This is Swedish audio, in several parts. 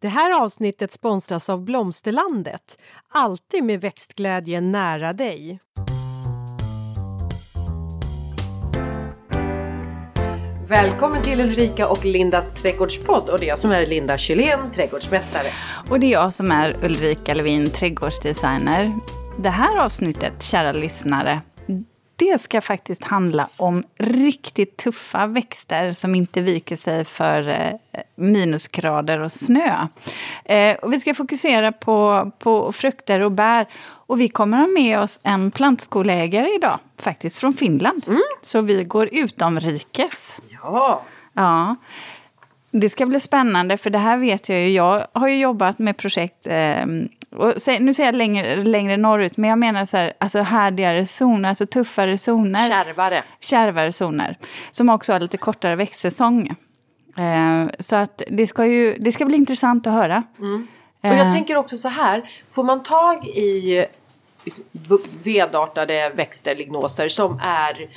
Det här avsnittet sponsras av Blomsterlandet. Alltid med växtglädje nära dig. Välkommen till Ulrika och Lindas trädgårdspodd och det är jag som är Linda Kylén, trädgårdsmästare. Och det är jag som är Ulrika Levin, trädgårdsdesigner. Det här avsnittet, kära lyssnare, det ska faktiskt handla om riktigt tuffa växter som inte viker sig för eh, minusgrader och snö. Eh, och vi ska fokusera på, på frukter och bär. Och vi kommer ha med oss en plantskolägare idag, faktiskt från Finland. Mm. Så vi går utomrikes. Ja! Ja. Det ska bli spännande, för det här vet jag ju. Jag har ju jobbat med projekt, eh, och nu säger jag längre, längre norrut, men jag menar så här, alltså härdigare zoner, alltså tuffare zoner. Kärvare. Kärvare zoner, som också har lite kortare växtsäsong. Eh, så att det ska ju, det ska bli intressant att höra. Mm. Och jag eh. tänker också så här, får man tag i liksom, vedartade växter, lignoser, som är,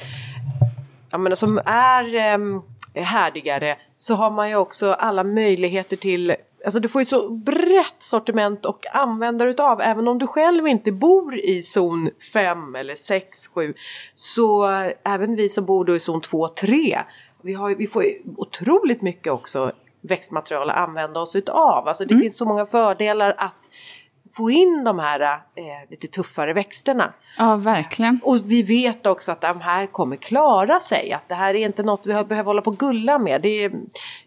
jag menar, som är um, härdigare så har man ju också alla möjligheter till Alltså du får ju så brett sortiment och användare utav även om du själv inte bor i zon 5 eller 6, 7 så även vi som bor då i zon 2, 3 vi, har, vi får ju otroligt mycket också växtmaterial att använda oss utav. Alltså det mm. finns så många fördelar att få in de här eh, lite tuffare växterna. Ja, verkligen. Och vi vet också att de här kommer klara sig. Att det här är inte något vi behöver hålla på och gulla med. Det är,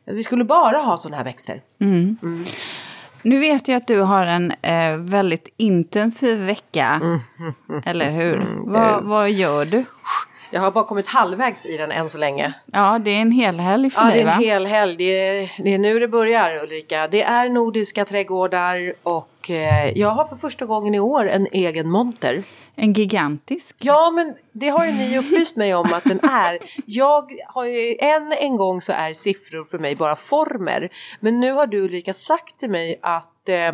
vi skulle bara ha sådana här växter. Mm. Mm. Nu vet jag att du har en eh, väldigt intensiv vecka. Mm. Eller hur? Mm. Vad, vad gör du? Jag har bara kommit halvvägs i den än så länge. Ja, det är en hel helg för ja, dig va? Ja, det är en hel helg. Det är, det är nu det börjar Ulrika. Det är nordiska trädgårdar och eh, jag har för första gången i år en egen monter. En gigantisk? Ja, men det har ju ni upplyst mig om att den är. Jag har ju, än en gång så är siffror för mig bara former. Men nu har du Ulrika sagt till mig att eh,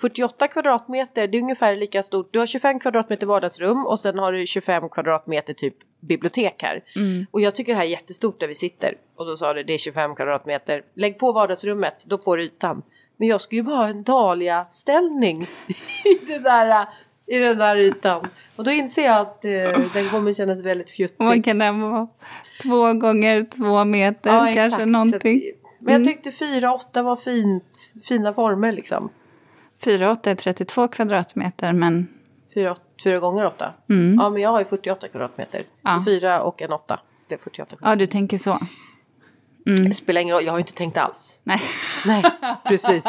48 kvadratmeter, det är ungefär lika stort. Du har 25 kvadratmeter vardagsrum och sen har du 25 kvadratmeter typ bibliotek här. Mm. Och jag tycker det här är jättestort där vi sitter. Och då sa du det är 25 kvadratmeter. Lägg på vardagsrummet, då får du ytan. Men jag ska ju bara ha en dahlia-ställning i, det där, i den där ytan. Och då inser jag att eh, den kommer kännas väldigt fjuttig. Vad kan den vara? Två gånger två meter ja, kanske exakt. någonting. Men jag mm. tyckte 4-8 var fint, fina former liksom. 4,8 är 32 kvadratmeter men... 4, 4 gånger 8? Mm. Ja men jag har ju 48 kvadratmeter. Ja. Så 4 och en 8. Det är 48 kvadratmeter. Ja du tänker så. Mm. Det spelar ingen roll, jag har ju inte tänkt alls. Nej. Nej, precis.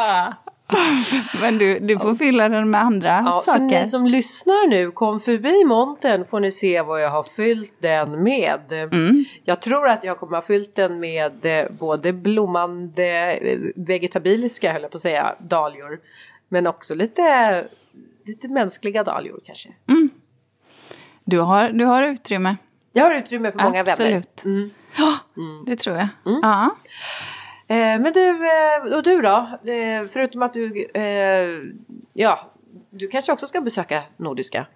Men du, du får fylla den med andra ja, saker. Så ni som lyssnar nu, kom förbi monten får ni se vad jag har fyllt den med. Mm. Jag tror att jag kommer ha fyllt den med eh, både blommande eh, vegetabiliska, höll jag på att säga, dahlior. Men också lite, lite mänskliga dahlior kanske. Mm. Du, har, du har utrymme. Jag har utrymme för många Absolut. vänner. Mm. Ja, mm. det tror jag. Mm. Ja. Eh, men du, eh, och du då? Eh, förutom att du, eh, ja, du kanske också ska besöka Nordiska?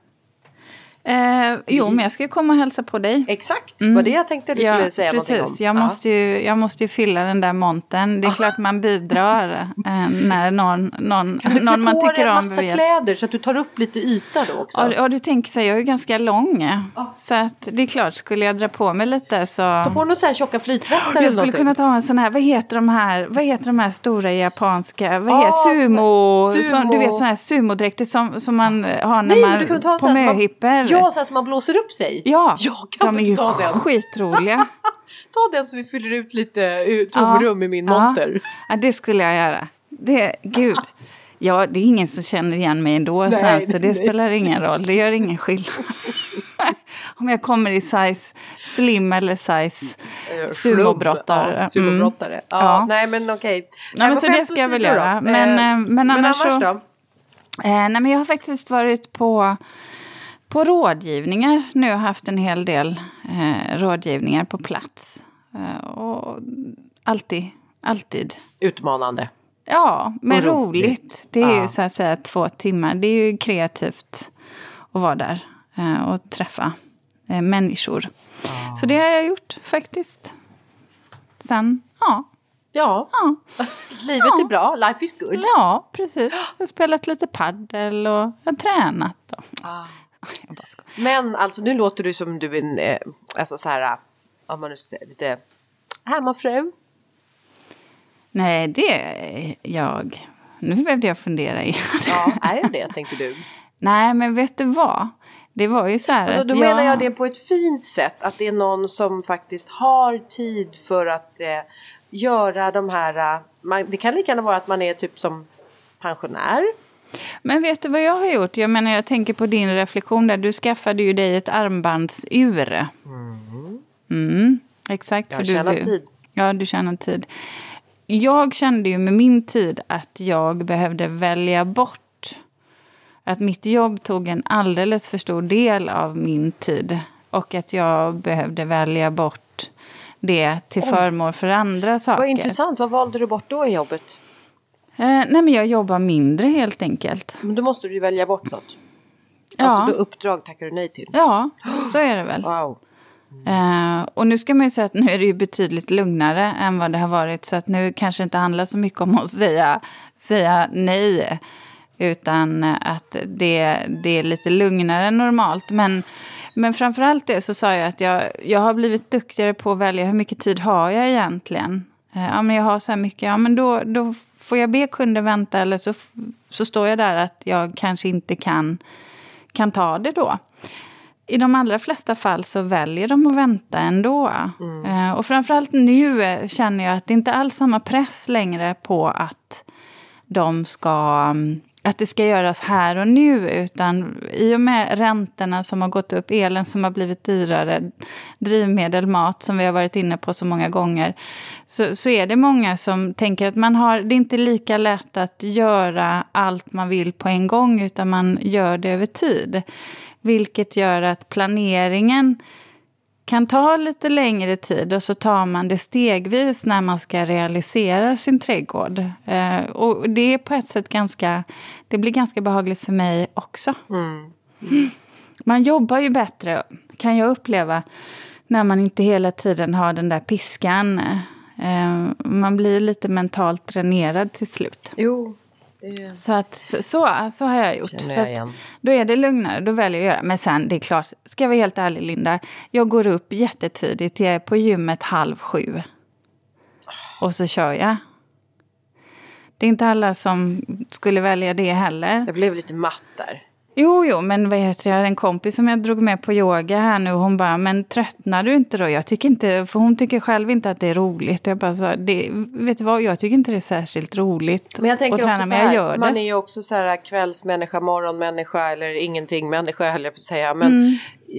Eh, jo, men jag ska komma och hälsa på dig. Exakt, mm. var det jag tänkte du skulle säga precis. någonting om. Jag, ja. måste ju, jag måste ju fylla den där monten. Det är klart man bidrar eh, när någon, någon, kan någon man tycker om. Kan du massa kläder så att du tar upp lite yta då också? Ja, och du tänker så jag är ju ganska lång. Oh. Så att det är klart, skulle jag dra på mig lite så... Ta på några så här tjocka flytvästar Jag skulle kunna ta en sån här, vad heter de här, vad heter de här stora japanska, vad heter, oh, sumo, sumo. Som, du vet sådana här sumodräkter som, som man har när Nej, man, på möhippor. Ja, så här som man blåser upp sig. Ja, ja kan de är ju ta den? skitroliga. ta den så vi fyller ut lite tomrum ja, i min monter. Ja, det skulle jag göra. Det, gud. Ja, det är ingen som känner igen mig ändå nej, sen, så det nej. spelar ingen roll. Det gör ingen skillnad. Om jag kommer i size slim eller size sumobrottare. Ja, sumobrottare. Mm. Ja, ja, Nej, men okej. Okay. Ja, men så det ska jag väl göra. Men, eh, men, men annars, annars så... Då? Eh, nej, men jag har faktiskt varit på på rådgivningar nu har jag haft en hel del eh, rådgivningar på plats. Eh, och alltid, alltid. Utmanande. Ja, men roligt. roligt. Det är ja. ju så att säga två timmar. Det är ju kreativt att vara där eh, och träffa eh, människor. Ja. Så det har jag gjort faktiskt. Sen, ja, Ja, Ja, livet Ja. är bra, life is good. ja precis. Jag har spelat lite paddel och jag har tränat. Och... Ah. Jag bara skojar. Men alltså nu låter du som du är en, eh, alltså så här, om man nu ska säga lite hemmafru. Nej, det är jag. Nu behövde jag fundera igen. Ja, är jag det tänkte du? Nej, men vet du vad? Det var ju så här Alltså, att då jag... menar jag det på ett fint sätt. Att det är någon som faktiskt har tid för att eh, göra de här... Eh, man, det kan lika gärna vara att man är typ som pensionär. Men vet du vad jag har gjort? Jag menar, jag tänker på din reflektion där. Du skaffade ju dig ett armbandsur. Mm, exakt. Jag för tjänar du, tid. Ja, du tjänar tid. Jag kände ju med min tid att jag behövde välja bort att mitt jobb tog en alldeles för stor del av min tid. Och att jag behövde välja bort det till förmån för andra saker. Vad intressant. Vad valde du bort då i jobbet? Eh, nej, men jag jobbar mindre helt enkelt. Men då måste du ju välja bort något. Ja. Alltså då uppdrag tackar du nej till. Ja, så är det väl. Wow. Eh, och nu ska man ju säga att nu är det ju betydligt lugnare än vad det har varit. Så att nu kanske det inte handlar så mycket om att säga, säga nej. Utan att det, det är lite lugnare än normalt. Men, men framförallt det så sa jag att jag, jag har blivit duktigare på att välja hur mycket tid har jag egentligen. Eh, ja, men jag har så här mycket, ja men då, då får jag be kunden vänta eller så, så står jag där att jag kanske inte kan, kan ta det då. I de allra flesta fall så väljer de att vänta ändå. Eh, och framförallt nu eh, känner jag att det inte alls samma press längre på att de ska mm, att det ska göras här och nu, utan i och med räntorna som har gått upp, elen som har blivit dyrare, drivmedel, mat som vi har varit inne på så många gånger, så, så är det många som tänker att man har, det är inte lika lätt att göra allt man vill på en gång, utan man gör det över tid. Vilket gör att planeringen kan ta lite längre tid och så tar man det stegvis när man ska realisera sin trädgård. Eh, och det är på ett sätt ganska, det blir ganska behagligt för mig också. Man jobbar ju bättre, kan jag uppleva, när man inte hela tiden har den där piskan. Eh, man blir lite mentalt dränerad till slut. Jo, det Så, att, så, så har jag gjort. känner så jag att, då är det lugnare, då väljer jag att göra. Men sen, det är klart, ska jag vara helt ärlig Linda, jag går upp jättetidigt, jag är på gymmet halv sju. Och så kör jag. Det är inte alla som skulle välja det heller. Jag blev lite matt där. Jo, jo, men vad heter det, jag hade en kompis som jag drog med på yoga här nu och hon bara, men tröttnar du inte då? Jag tycker inte, för hon tycker själv inte att det är roligt. Jag bara sa, det, vet du vad, jag tycker inte det är särskilt roligt Men jag tänker att träna, också så men jag gör man det. är ju också så här kvällsmänniska, morgonmänniska eller ingenting människa höll jag på att säga. Men, Mm.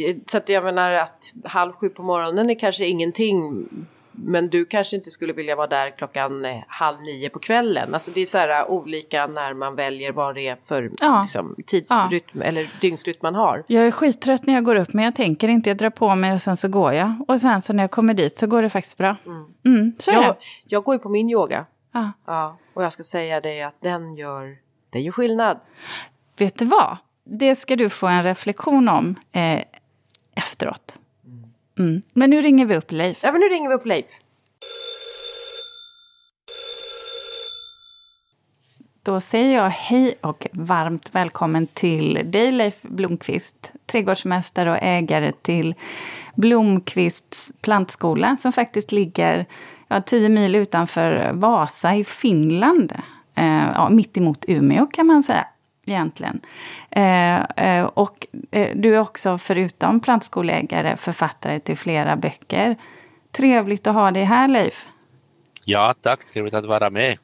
eh, Så att jag menar att halv sju på morgonen är kanske ingenting. Men du kanske inte skulle vilja vara där klockan eh, halv nio på kvällen. Alltså det är så här eh, olika när man väljer vad det är för Ja. liksom, tidsrytm eller dygnsrytm man har. Jag är skittrött när jag går upp, men jag tänker inte. Jag drar på mig och sen så går jag. Och sen så när jag kommer dit så går det faktiskt bra. Mm, så är Jag, det. jag går ju på min yoga. Ja. Ja, och jag ska säga det att den gör, den gör skillnad. Vet du vad? Det ska du få en reflektion om eh, efteråt. Mm. Men nu ringer vi upp Leif. Ja men nu ringer vi upp Leif. Då säger jag hej och varmt välkommen till dig Leif Blomqvist, trädgårdsmästare och ägare till Blomqvists plantskola som faktiskt ligger ja, 10 mil utanför Vasa i Finland. Eh, ja, mitt emot Umeå kan man säga egentligen. Eh, eh, och eh, du är också förutom plantskoleägare författare till flera böcker. Trevligt att ha dig här Leif. Ja, tack. Trevligt att vara med.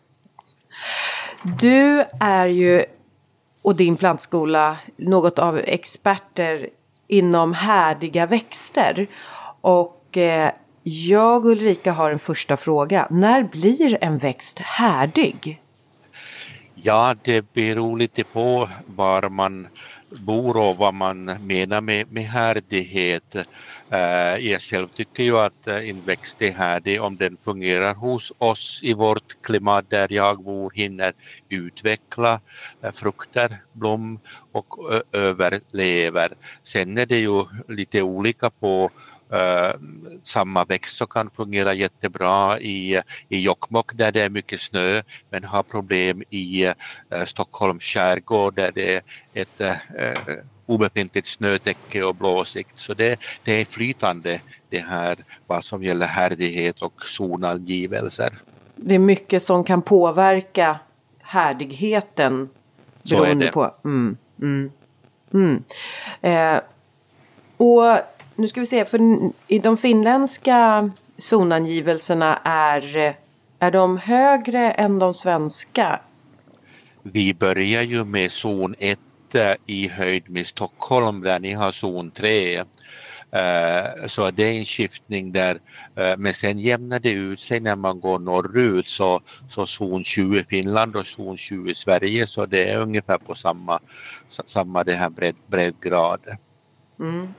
Du är ju och din plantskola något av experter inom härdiga växter. Och eh, jag Ulrika har en första fråga. När blir en växt härdig? Ja, det beror lite på var man bor och vad man menar med, med härdighet. Uh, jag själv tycker ju att eh, en växt är härdig om den fungerar hos oss i vårt klimat där jag bor, hinner utveckla eh, frukter, blom och överlever. Sen är det ju lite olika på Uh, samma växt så kan fungera jättebra i, i Jokkmokk där det är mycket snö men har problem i uh, Stockholms skärgård där det är ett uh, obefintligt snötäcke och blåsikt. Så det, det är flytande det här vad som gäller härdighet och zonangivelser. Det är mycket som kan påverka härdigheten beroende på. Mm, mm, mm. Eh, och nu ska vi se, för i de finländska zonangivelserna är, är de högre än de svenska? Vi börjar ju med zon 1 i höjd med Stockholm där ni har zon 3. Eh, så det är en skiftning där, eh, men sen jämnar det ut sig när man går norrut så, så zon 20 Finland och zon 20 Sverige så det är ungefär på samma, samma det här bredd, breddgrad. Mm.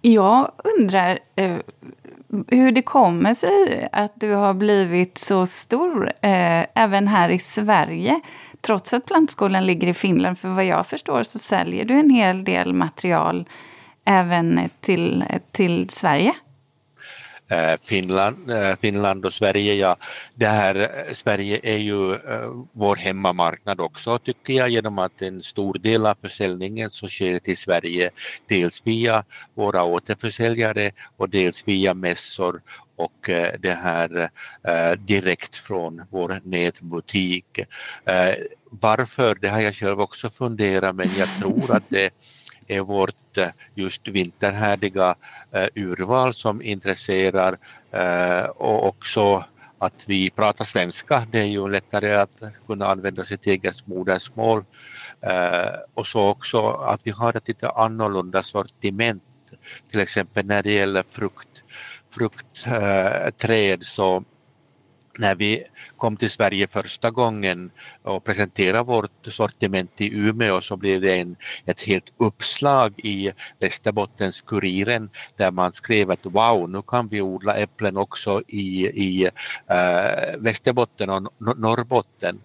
Jag undrar eh, hur det kommer sig att du har blivit så stor eh, även här i Sverige trots att plantskolan ligger i Finland. För vad jag förstår så säljer du en hel del material även till, till Sverige. Eh, Finland, eh, Finland och Sverige, ja, det här, eh, Sverige är ju vår hemmamarknad också tycker jag genom att en stor del av försäljningen så sker till Sverige. Dels via våra återförsäljare och dels via mässor och det här direkt från vår nätbutik. Varför, det har jag själv också funderat men jag tror att det är vårt eh, just vinterhärdiga eh, urval som intresserar eh, och också att vi pratar svenska. Det är ju lättare att kunna använda sitt eget modersmål. Och så också att vi har ett lite annorlunda sortiment. Till exempel när det gäller frukt, fruktträd så när vi kom till Sverige första gången och presenterade vårt sortiment i Umeå så blev det en, ett helt uppslag i Västerbottens Kuriren där man skrev att wow, nu kan vi odla äpplen också i, i äh, Västerbotten och Norrbotten.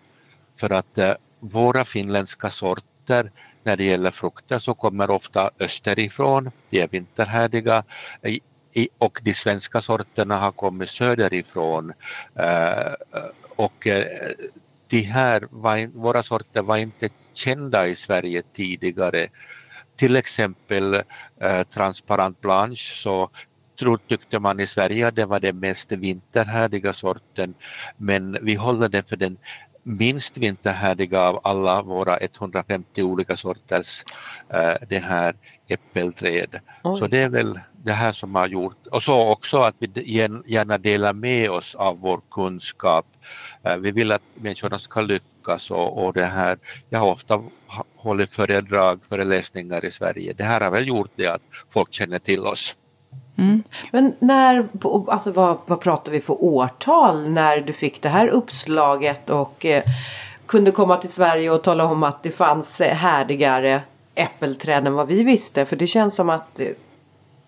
För att äh, våra finländska sorter när det gäller frukter så kommer ofta österifrån, de är vinterhärdiga och de svenska sorterna har kommit söderifrån eh, och eh, de här våra sorter var inte kända i Sverige tidigare. Till exempel eh, transparent blanche så tyckte man i Sverige att det var den mest vinterhärdiga sorten men vi håller den för den minst vinterhärdiga av alla våra 150 olika sorters det här äppelträd. Oj. Så det är väl det här som har gjort, och så också att vi gärna delar med oss av vår kunskap. Eh, vi vill att människorna ska lyckas och, och det här, jag har ofta hållit föredrag, föreläsningar i Sverige. Det här har väl gjort det att folk känner till oss. Mm. Men när, alltså vad, vad pratar vi för årtal när du fick det här uppslaget och eh, kunde komma till Sverige och tala om att det fanns eh, härdigare äppelträd än vad vi visste? För det känns som att eh,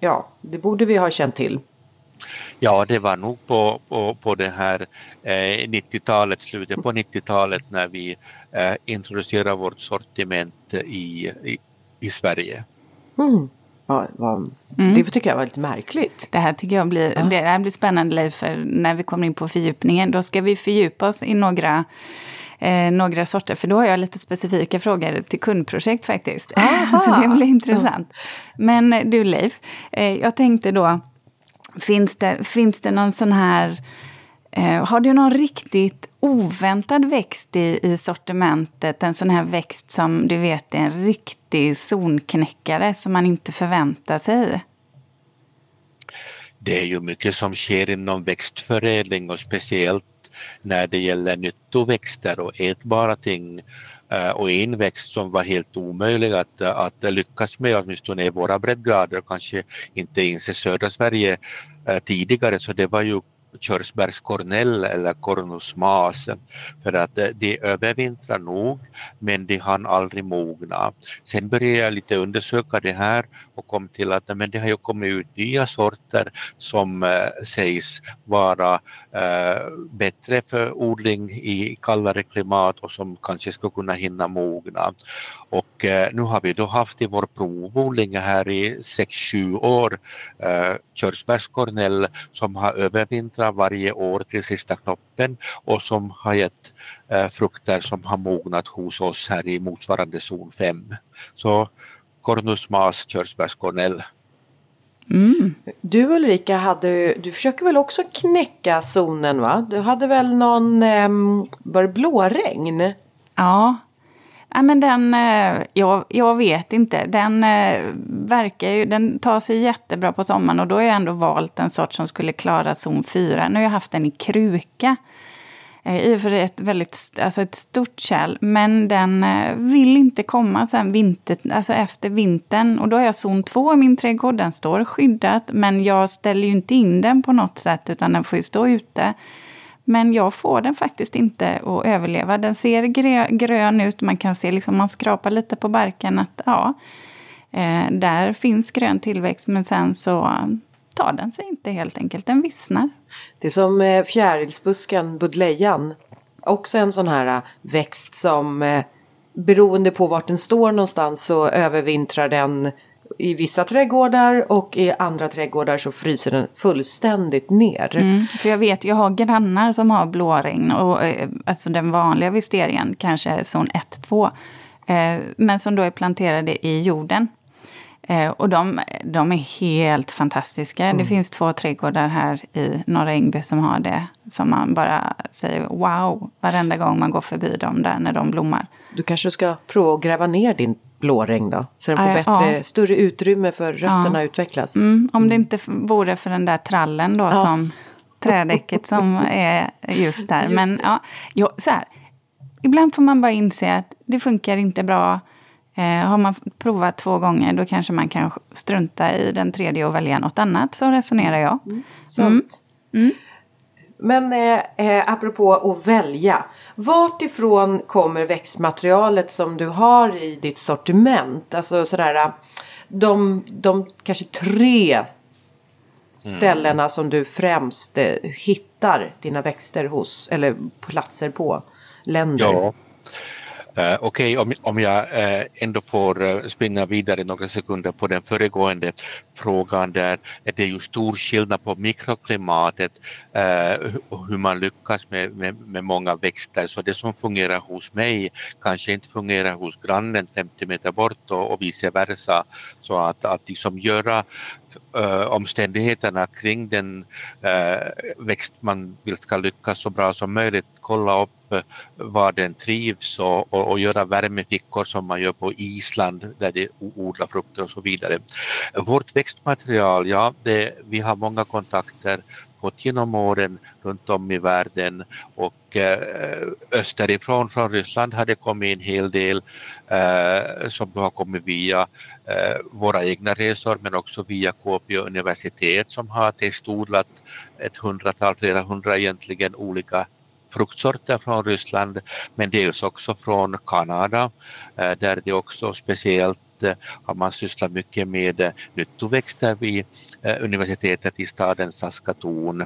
ja, det borde vi ha känt till. Ja, det var nog på, på, på det här eh, 90-talet, slutet på 90-talet när vi eh, introducerade vårt sortiment i, i, i Sverige. Mm. Ja, var, mm. Det tycker jag var lite märkligt. Det här tycker jag blir, ja. det här blir spännande Leif, för när vi kommer in på fördjupningen då ska vi fördjupa oss i några eh, några sorter. För då har jag lite specifika frågor till kundprojekt faktiskt. Så det blir intressant. Men du Leif, eh, jag tänkte då, finns det, finns det någon sån här Eh, har du någon riktigt oväntad växt i, i sortimentet? En sån här växt som du vet är en riktig zonknäckare som man inte förväntar sig? Det är ju mycket som sker inom växtförädling och speciellt när det gäller nyttoväxter och ätbara ting eh, och en växt som var helt omöjlig att, att lyckas med, åtminstone i våra breddgrader, kanske inte ens i södra Sverige eh, tidigare, så det var ju körsbärskornell eller cornus mas för att eh, de övervintrar nog men de hann aldrig mogna. Sen började jag lite undersöka det här och kom till att men det har ju kommit ut nya sorter som sägs vara äh, Eh, bättre för odling i kallare klimat och som kanske skulle kunna hinna mogna. Och eh, nu har vi då haft i vår provodling här i 6-7 år eh, körsbärskornell som har övervintrat varje år till sista knoppen och som har gett frukter som har mognat hos oss här i motsvarande zon 5. Så Cornus mas körsbärskornell. Mm. Du Ulrika, hade, du försöker väl också knäcka zonen va? Du hade väl någon, eh, var det blåregn? Ja, Ja, men den, eh, jag, jag vet inte. Den eh, verkar ju, den tar sig jättebra på sommaren och då har jag ändå valt en sort som skulle klara zon 4. Nu har jag haft den i kruka. Eh, I och för sig ett väldigt alltså ett stort kärl, men den eh, vill inte komma sen vinter, alltså efter vintern. Och då har jag zon 2 i min trädgård, den står skyddat, men jag ställer ju inte in den på något sätt, utan den får ju stå ute. Men jag får den faktiskt inte att överleva. Den ser grön ut, man kan se, liksom, man skrapar lite på barken att ja, eh, där finns grön tillväxt, men sen så tar den sig inte helt enkelt, den vissnar. Det är som eh, fjärilsbusken, budlejan. Också en sån här eh, växt som eh, beroende på vart den står någonstans så övervintrar den i vissa trädgårdar och i andra trädgårdar så fryser den fullständigt ner. Mm, för jag vet, jag har grannar som har blåregn och alltså den vanliga visterian kanske är zon 1-2. Eh, men som då är planterade i jorden. Eh, och de, de är helt fantastiska. Mm. Det finns två trädgårdar här i norra Ängby som har det. Som man bara säger wow varenda gång man går förbi dem där när de blommar. Du kanske ska prova att gräva ner din blåregn då? Så den får äh, bättre, ja. större utrymme för rötterna ja. utvecklas. Mm, om det inte vore för den där trallen då ja. som trädäcket som är just där. Just Men ja, jo, så här. Ibland får man bara inse att det funkar inte bra. Eh, har man provat två gånger då kanske man kan strunta i den tredje och välja något annat. Så resonerar jag. Mm, mm. mm. Men eh, eh, apropå att välja. Vart ifrån kommer växtmaterialet som du har i ditt sortiment? Alltså sådär de, de kanske tre ställena mm. som du främst eh, hittar dina växter hos eller platser på länder. Ja. Uh, Okej, okay, om, om jag uh, ändå får eh, springa vidare några sekunder på den föregående frågan där. Det är ju stor skillnad på mikroklimatet Eh, och hur man lyckas med, med, med, många växter. Så det som fungerar hos mig kanske inte fungerar hos grannen 50 meter bort och, och vice versa. Så att, att liksom göra eh, omständigheterna kring den eh, växt man vill ska lyckas så bra som möjligt, kolla upp var den trivs och, och, och, göra värmefickor som man gör på Island där de odlar frukter och så vidare. Vårt växtmaterial, ja, det, vi har många kontakter fått genom åren runt om i världen och eh, österifrån från Ryssland har det kommit en hel del eh, som har kommit via eh, våra egna resor men också via KPO universitet som har testodlat ett hundratal, flera hundra egentligen olika fruktsorter från Ryssland. Men dels också från Kanada eh, där det också speciellt har man sysslat mycket med eh, nyttoväxter vid universitetet i staden Saskatoon.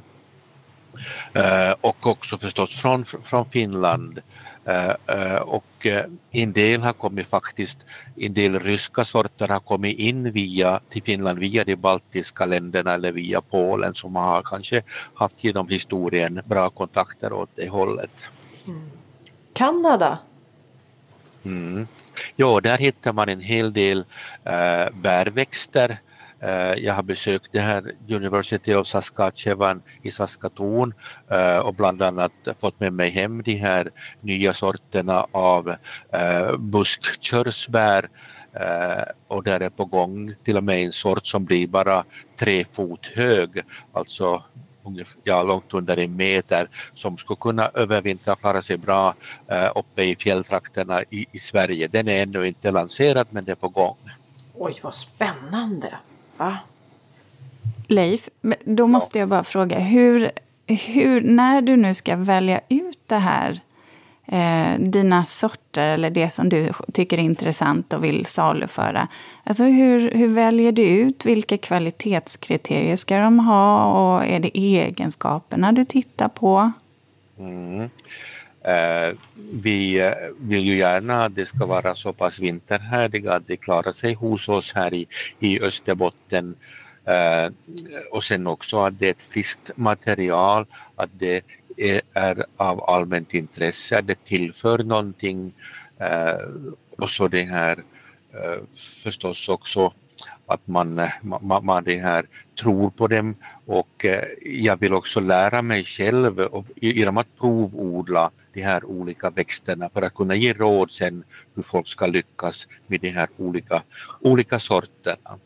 Och också förstås från, från Finland Eh, eh, och eh, en del har kommit faktiskt, en del ryska sorter har kommit in via, till Finland via de baltiska länderna eller via Polen som har kanske haft genom historien bra kontakter åt det hållet. Mm. Kanada? Mm. Ja, där hittar man en hel del äh, bärväxter. Äh, jag har besökt det här University of Saskatchewan i Saskatoon äh, och bland annat fått med mig hem de här nya sorterna av äh, buskkörsbär och där är på gång till och med en sort som blir bara tre fot hög, alltså ja, långt under en meter som skulle kunna övervintra och klara sig bra uppe i fjälltrakterna i, i Sverige. Den är ännu inte lanserad men det är på gång. Oj, vad spännande! Va? Leif, då måste jag bara fråga, hur, hur, när du nu ska välja ut det här, eh, dina sorter eller det som du tycker är intressant och vill saluföra. Alltså hur, hur väljer du ut? Vilka kvalitetskriterier ska de ha? Och är det egenskaperna du tittar på? Mm. Eh, vi eh, vill ju gärna att det ska vara så pass vinterhärdiga att det klarar sig hos oss här i, i Österbotten. Eh, och sen också att det är ett friskt material, att det är, är av allmänt intresse, att det tillför någonting. Eh, och så det här eh, förstås också att man, eh, man, man det här tror på dem och eh, jag vill också lära mig själv och, genom att provodla de här olika växterna för att kunna ge råd sen hur folk ska lyckas med de här olika, olika sorterna.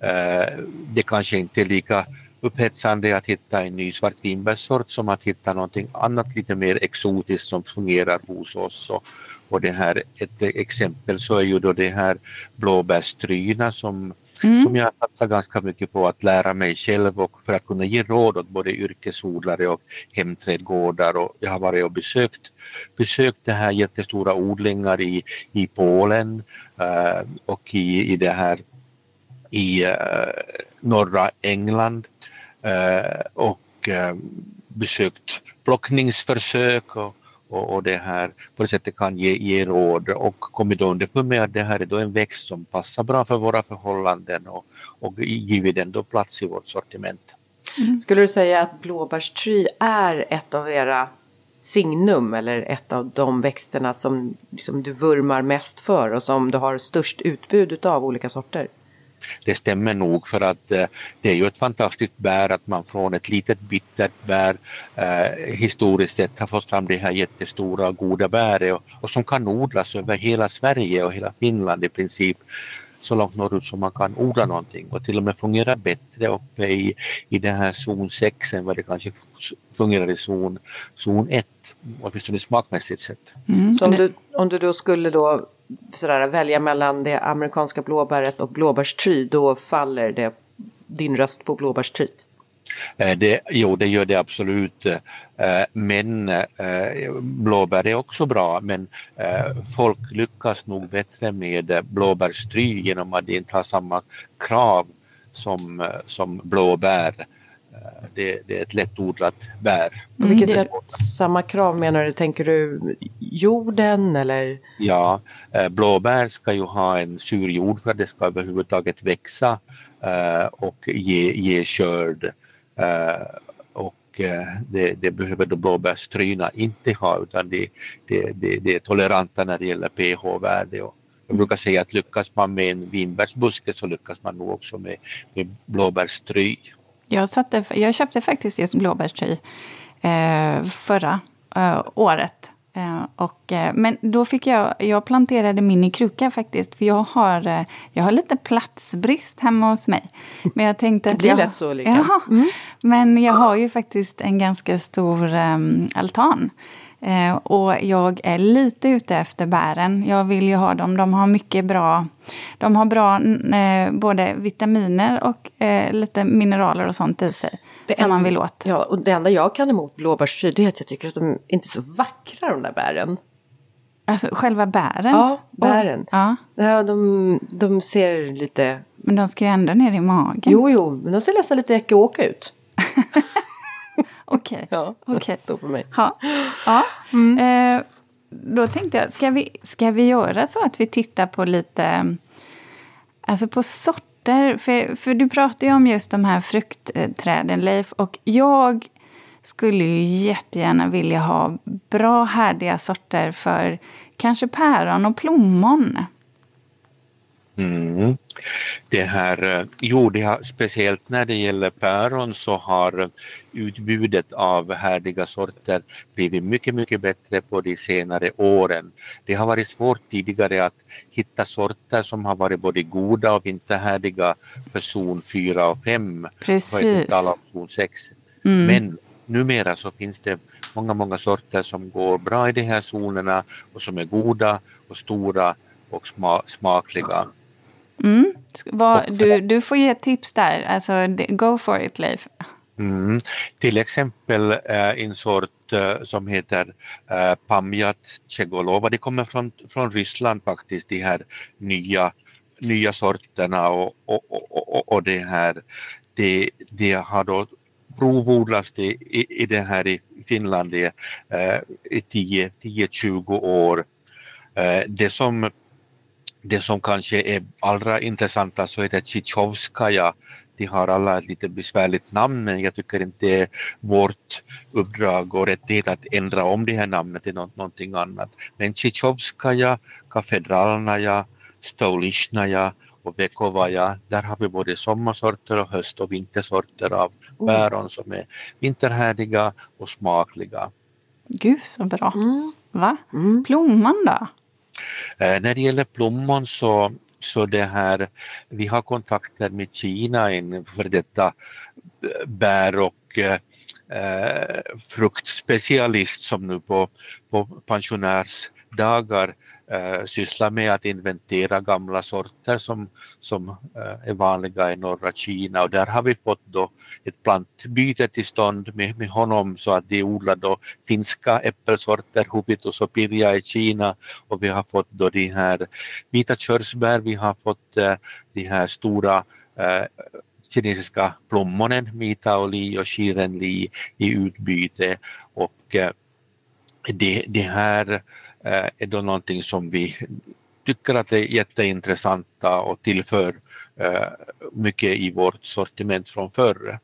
Eh, det kanske inte är lika upphetsande att hitta en ny svartvinbärssort som att hitta någonting annat lite mer exotiskt som fungerar hos oss. Och, och det här, ett exempel så är ju då det här blåbärstryna som, mm. som jag satsar ganska mycket på att lära mig själv och för att kunna ge råd åt både yrkesodlare och hemträdgårdar. Och jag har varit och besökt, besökt det här jättestora odlingar i, i Polen uh, och i, i det här i uh, norra England uh, och besökt plockningsförsök och och, och det här på det sättet kan ge, ge råd och kommit underfund med att det här är då en växt som passar bra för våra förhållanden och, och givit den då plats i vårt sortiment. Mm. Skulle du säga att blåbärstry är ett av era signum eller ett av de växterna som liksom du vurmar mest för och som du har störst utbud av olika sorter? Det stämmer nog för att eh, det är ju ett fantastiskt bär att man från ett litet bittert bär eh, historiskt sett har fått fram det här jättestora goda bäret och, och som kan odlas över hela Sverige och hela Finland i princip så långt norrut som man kan odla någonting och till och med fungerar bättre uppe i, i den här zon 6 än vad det kanske fungerar i zon, zon 1, åtminstone smakmässigt sett. Mm. Så om du, om du då skulle då sådär, välja mellan det amerikanska blåbäret och blåbärstry, då faller det din röst på blåbärstryt? Eh, det, jo, det gör det absolut. Eh, men eh, blåbär är också bra, men folk lyckas nog bättre med blåbärstry genom att det inte har samma krav som, som blåbär. Det, det, är ett lättodlat bär. På vilket mm. sätt samma krav menar du? Tänker du jorden eller? Ja, blåbär ska ju ha en sur jord för att det ska överhuvudtaget växa och ge, ge skörd. Eh, och eh, det, det, behöver då blåbärstryna inte ha utan det, det, det, det är toleranta när det gäller pH-värde. Jag brukar säga att lyckas man med en vinbärsbuske så lyckas man nog också med, med blåbärstry. Jag, satte, jag köpte faktiskt just blåbärstry eh, förra eh, året Eh, och, eh, men då fick jag, jag planterade min i kruka faktiskt, för jag har, eh, jag har lite platsbrist hemma hos mig. Men jag tänkte det blir jag, lätt så Ulrika. Mm. Men jag har ju faktiskt en ganska stor um, altan. Eh, och jag är lite ute efter bären. Jag vill ju ha dem. De har mycket bra... De har bra eh, både vitaminer och eh, lite mineraler och sånt i sig. Det som en, man vill åt. Ja, och det enda jag kan emot blåbärstry är att jag tycker att de inte är så vackra de där bären. Alltså själva bären? Ja, bären. Och, ja. ja de, de ser lite... Men de ska ju ändå ner i magen. Jo, jo, men de ser nästan lite äcke ut. Okej. Okay. Ja, okay. för mig. Ja. ja. Mm. Eh, då tänkte jag, ska vi, ska vi göra så att vi tittar på lite, alltså på sorter? För, för du pratar ju om just de här fruktträden, Leif. Och jag skulle ju jättegärna vilja ha bra härdiga sorter för kanske päron och plommon. Mm. Det här, eh, jo, det har, speciellt när det gäller päron så har utbudet av härdiga sorter blivit mycket, mycket bättre på de senare åren. Det har varit svårt tidigare att hitta sorter som har varit både goda och inte härdiga för zon 4 och 5. Precis. För zon 6. Mm. Men numera så finns det många, många sorter som går bra i de här zonerna och som är goda och stora och sma smakliga. Mm. Vad, du, du får ge tips där. Alltså, go for it, Leif. Mm. Till exempel äh, en sort äh, som heter äh, Pamjat Tjegolova. Det kommer från, från Ryssland faktiskt, de här nya, nya sorterna och, och, och, och det här. Det, det har då provodlats i, i, i det här i Finland i, äh, i 10-20 år. Äh, det som det som kanske är allra intressantast så heter Tjichovskaja de har alla ett lite besvärligt namn men jag tycker inte det är vårt uppdrag och rättighet att ändra om det här namnet till något, någonting annat. Men Tjichovskaja, Kafedralnaja, Stolishnaya och Vekovaja, där har vi både sommarsorter och höst och vintersorter av mm. päron som är vinterhärdiga och smakliga. Gud så bra! Mm. Va? Mm. Plomman då? Eh, när det gäller plommon så så det här, vi har kontakter med Kina, en för detta eh, bär och eh, eh, fruktspecialist som nu på, på pensionärsdagar eh, sysslar med att inventera gamla sorter som, som eh, är vanliga i norra Kina. Och där har vi fått då ett plantbyte till stånd med, med honom så att de odlar då finska äppelsorter, hupitus och pirja i Kina. Och vi har fått då de här vita körsbär, vi har fått eh, de här stora eh, kinesiska plommonen, Mitao-Li och Shiren Li i utbyte. Och eh, det, det här är då någonting som vi tycker att är jätteintressanta och tillför eh, mycket i vårt sortiment från förr.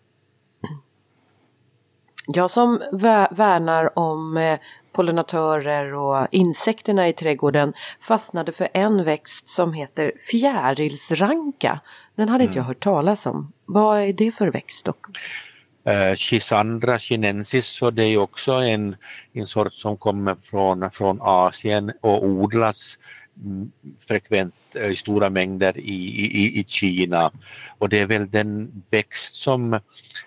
Jag som värnar om eh, pollinatörer och insekterna i trädgården fastnade för en växt som heter fjärilsranka. Den hade inte jag mm. hört talas om. Vad är det för växt? Och Eh, Chisandra chinensis, så det är också en, en sort som kommer från, från Asien och odlas mm, frekvent eh, i stora mängder i, i, i Kina. Och det är väl den växt som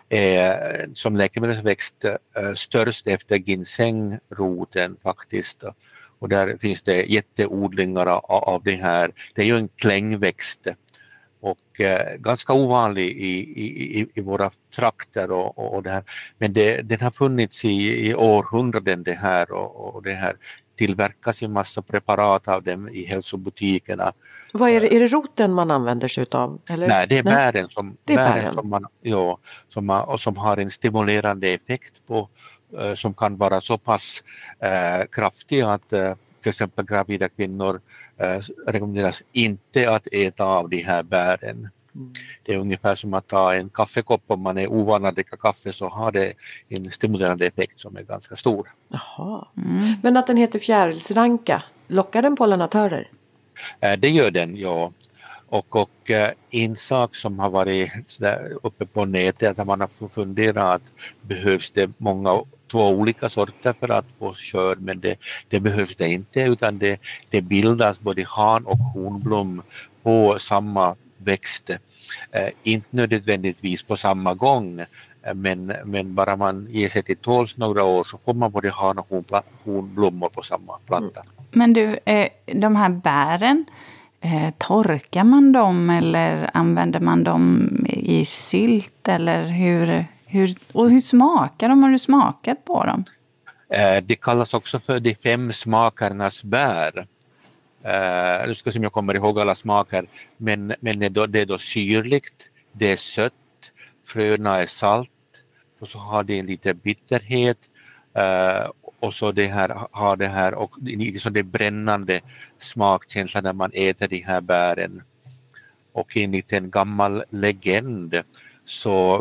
är som läkemedelsväxt eh, störst efter ginsengroten faktiskt. Och där finns det jätteodlingar av, av det här. Det är ju en klängväxt och eh, ganska ovanlig i, i, i våra trakter och, och, det här. Men det, den har funnits i, i århundraden det här och, och det här tillverkas en massa preparat av dem i hälsobutikerna. Vad är det, är det roten man använder sig utav? Eller? Nej, det är bären som, det är bären. bären som, man, ja, som, man, och som har en stimulerande effekt på eh, som kan vara så pass eh, kraftig att eh, till exempel gravida kvinnor eh, rekommenderas inte att äta av de här bären. Mm. Det är ungefär som att ta en kaffekopp om man är ovan att dricka kaffe så har det en stimulerande effekt som är ganska stor. Jaha. Mm. Men att den heter fjärilsranka, lockar den pollinatörer? Eh, det gör den, ja. Och, och eh, en sak som har varit uppe på nätet där man har funderat att behövs det många två olika sorter för att få skörd men det, det behövs det inte utan det, det bildas både han och hornblom på samma växt. Eh, inte nödvändigtvis på samma gång eh, men, men bara man ger sig till tåls några år så får man både han och hornblommor på samma planta. Mm. Men du, eh, de här bären, eh, torkar man dem eller använder man dem i sylt eller hur, hur, och hur smakar de? Har du smakat på dem? Eh, det kallas också för de fem smakernas bär. Eh, nu ska se om jag kommer ihåg alla smaker, men, men det, är då, det är då syrligt, det är sött, fröna är salt och så har det lite bitterhet eh, och så det här, har det här och liksom det brännande smakkänsla när man äter de här bären. Och enligt en gammal legend så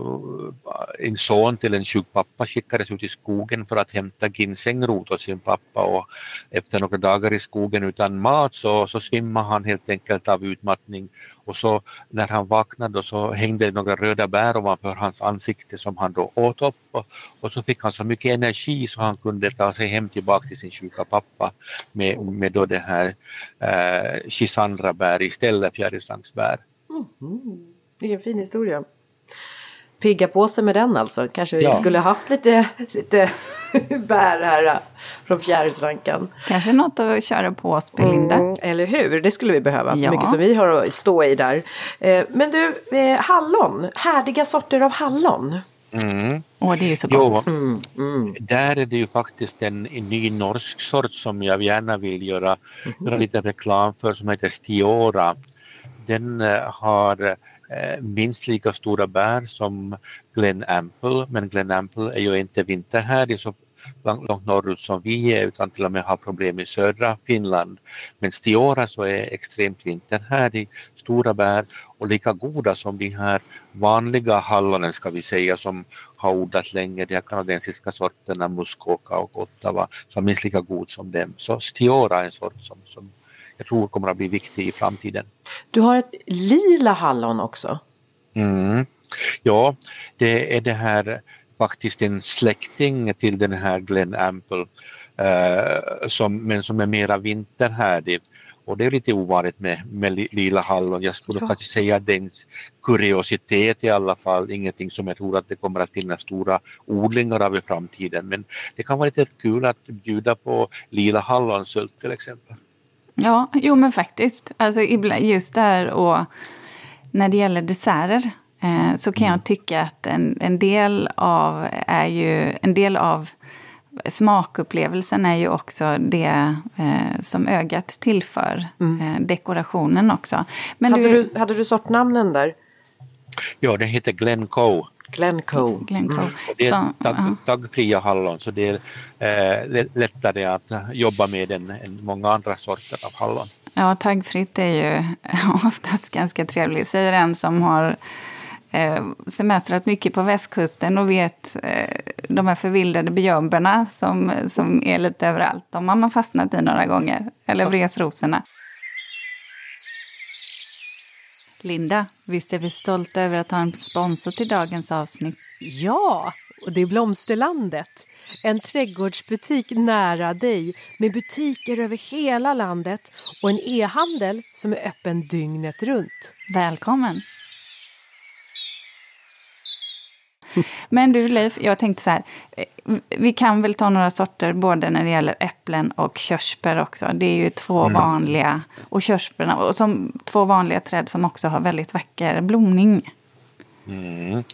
eh, en son till en sjuk pappa skickades ut i skogen för att hämta ginsengrot åt sin pappa och efter några dagar i skogen utan mat så, så svimmade han helt enkelt av utmattning. Och så när han vaknade så hängde några röda bär ovanför hans ansikte som han då åt upp och, och så fick han så mycket energi så han kunde ta sig hem tillbaka till sin sjuka pappa med, med då det här eh, chisandrabär istället, fjärilsrangsbär. Mm, det är en fin historia pigga på sig med den alltså. Kanske vi ja. skulle haft lite, lite bär här äh, från fjärilsrankan. Kanske något att köra på oss Belinda. Mm, eller hur, det skulle vi behöva. Så ja. mycket som vi har att stå i där. Eh, men du, eh, hallon, härdiga sorter av hallon. Mm. Och det är så gott. Jo, mm. Där är det ju faktiskt en, en, ny norsk sort som jag gärna vill göra, mm. göra lite reklam för som heter Stiora. Den uh, har Eh, minst lika stora bär som Glen Ample, men Glen Ample är ju inte vinter här så långt norrut som vi är utan till och med har problem i södra Finland. Men Stiora så är extremt vinterhärdig, stora bär och lika goda som de här vanliga hallonen ska vi säga som har odlat länge, de här kanadensiska sorterna Muskoka och Ottawa som är minst lika god som dem. Så Stiora är en sort som, som jag tror kommer att bli viktig i framtiden. Du har ett lila hallon också? Mm. Ja, det är det här faktiskt en släkting till den här Glen Ample eh, som, men som är mera vinterhärdig. Och det är lite ovanligt med, med lila hallon. Jag skulle ja. faktiskt säga att det är en kuriositet i alla fall, ingenting som jag tror att det kommer att finnas stora odlingar av i framtiden. Men det kan vara lite kul att bjuda på lila hallonsylt till exempel. Ja, jo men faktiskt. Alltså just där och när det gäller desserter Eh, så kan jag mm. tycka att en, en, del av är ju, en del av smakupplevelsen är ju också det eh, som ögat tillför mm. eh, dekorationen också. Men hade, du, du, hade du sortnamnen där? Ja, den heter Glencoe. Glencoe. Glencoe. Mm. Det är tagg, taggfria hallon så det är eh, lättare att jobba med än, än många andra sorter av hallon. Ja, taggfritt är ju oftast ganska trevligt. Säger en som har eh, semestrat mycket på västkusten och vet eh, de här förvildade björnberna som, som är lite överallt. De har man fastnat i några gånger. Eller vresrosorna. Linda, visst är vi stolta över att ha en sponsor till dagens avsnitt? Ja, och det är Blomsterlandet. En trädgårdsbutik nära dig med butiker över hela landet och en e-handel som är öppen dygnet runt. Välkommen! Men du Leif, jag tänkte så här. Eh, vi kan väl ta några sorter både när det gäller äpplen och körsbär också. Det är ju två mm. vanliga, och körsbärna, och som två vanliga träd som också har väldigt vacker blomning. Mm.